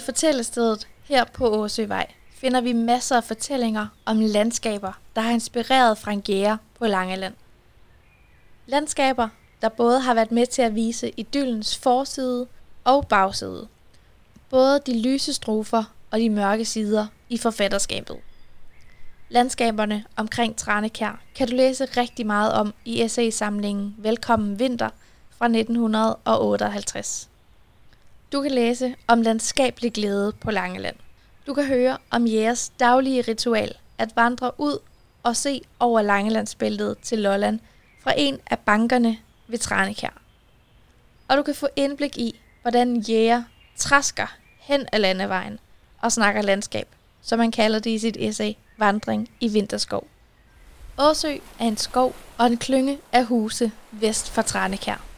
Ved fortællestedet her på Åsøvej finder vi masser af fortællinger om landskaber, der har inspireret Frankære på Langeland. Landskaber, der både har været med til at vise idyllens forside og bagside. Både de lyse strofer og de mørke sider i forfatterskabet. Landskaberne omkring Tranekær kan du læse rigtig meget om i essaysamlingen Velkommen Vinter fra 1958. Du kan læse om landskabelig glæde på Langeland. Du kan høre om jægers daglige ritual at vandre ud og se over Langelandsbæltet til Lolland fra en af bankerne ved Tranekær. Og du kan få indblik i, hvordan jæger træsker hen ad landevejen og snakker landskab, som man kalder det i sit essay Vandring i Vinterskov. Åsø er en skov og en klynge af huse vest for Tranekær.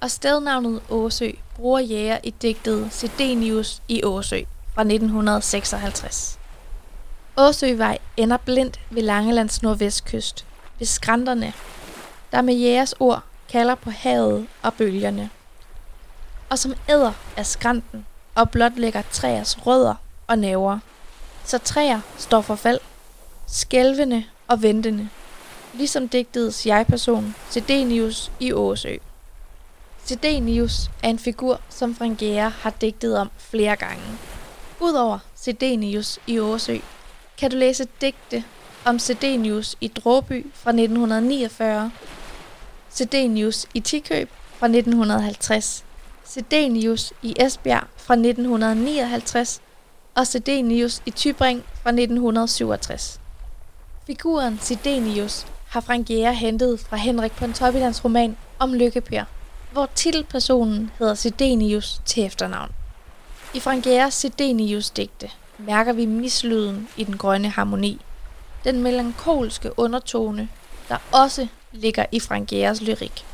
Og stednavnet Åsø bruger jæger i digtet Sedenius i Åsø fra 1956. Åsøvej ender blindt ved Langelands nordvestkyst, ved skrænderne, der med jægers ord kalder på havet og bølgerne. Og som æder af skrænten og blot lægger træers rødder og næver. Så træer står for fald, skælvende og ventende, ligesom digtets jeg-person Sedenius i Åsø. Sidenius er en figur, som Frangera har digtet om flere gange. Udover Sidenius i Åsø, kan du læse digte om Sidenius i Dråby fra 1949, Sidenius i Tikøb fra 1950, Sidenius i Esbjerg fra 1959 og Sidenius i Tybring fra 1967. Figuren Sidenius har Frangiera hentet fra Henrik Pontoppidans roman om Lykkepær, hvor titelpersonen hedder Sedenius til efternavn. I Frangeras Sedenius digte mærker vi mislyden i den grønne harmoni, den melankolske undertone, der også ligger i Frangeras lyrik.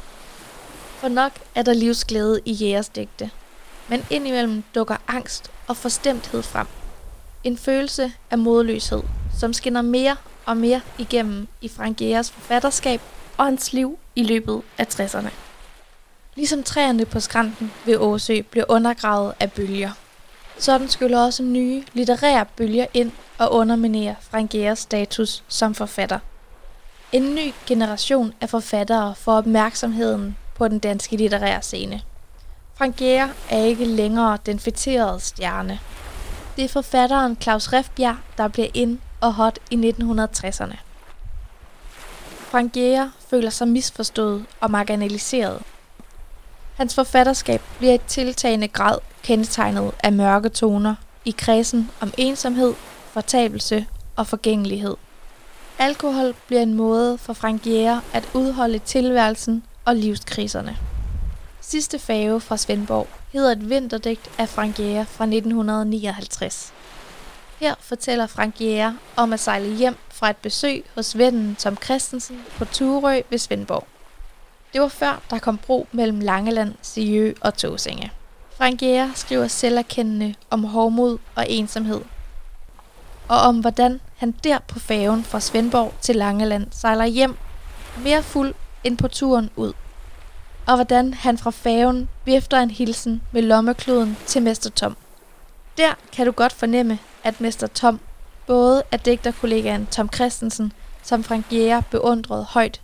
For nok er der livsglæde i jægers digte, men indimellem dukker angst og forstemthed frem. En følelse af modløshed, som skinner mere og mere igennem i Frangeras forfatterskab og hans liv i løbet af 60'erne. Ligesom træerne på skrænten ved Åsø blev undergravet af bølger. Sådan skyller også nye litterære bølger ind og underminerer Frangeras status som forfatter. En ny generation af forfattere får opmærksomheden på den danske litterære scene. Frank Gere er ikke længere den fætterede stjerne. Det er forfatteren Claus Refbjerg, der bliver ind og hot i 1960'erne. Frank Gere føler sig misforstået og marginaliseret. Hans forfatterskab bliver i tiltagende grad kendetegnet af mørke toner i kredsen om ensomhed, fortabelse og forgængelighed. Alkohol bliver en måde for Frank Jæger at udholde tilværelsen og livskriserne. Sidste fave fra Svendborg hedder et vinterdigt af Frank Jæger fra 1959. Her fortæller Frank Jæger om at sejle hjem fra et besøg hos vennen Tom Christensen på Turø ved Svendborg. Det var før, der kom bro mellem Langeland, Siø og Tåsinge. Frank Jæger skriver selverkendende om hårdmod og ensomhed. Og om hvordan han der på færgen fra Svendborg til Langeland sejler hjem mere fuld end på turen ud. Og hvordan han fra færgen vifter en hilsen med lommekloden til Mester Tom. Der kan du godt fornemme, at Mester Tom både er digterkollegaen Tom Christensen, som Frank Jæger beundrede højt.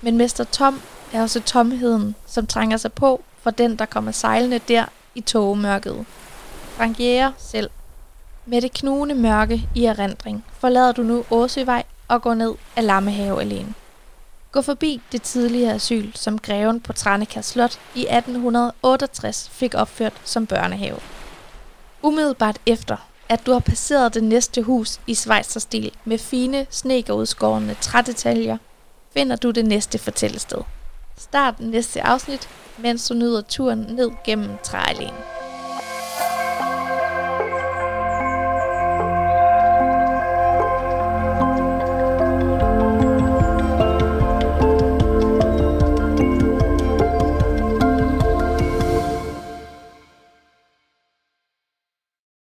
Men Mester Tom er også tomheden, som trænger sig på for den, der kommer sejlende der i togemørket. Frank Jæger selv. Med det knugende mørke i erindring forlader du nu Åsøvej og går ned af Lammehave alene. Gå forbi det tidligere asyl, som greven på Tranekær Slot i 1868 fik opført som børnehave. Umiddelbart efter, at du har passeret det næste hus i Schweizerstil med fine, snekerudskårende trædetaljer, finder du det næste fortællested. Start næste afsnit, mens du nyder turen ned gennem træalene.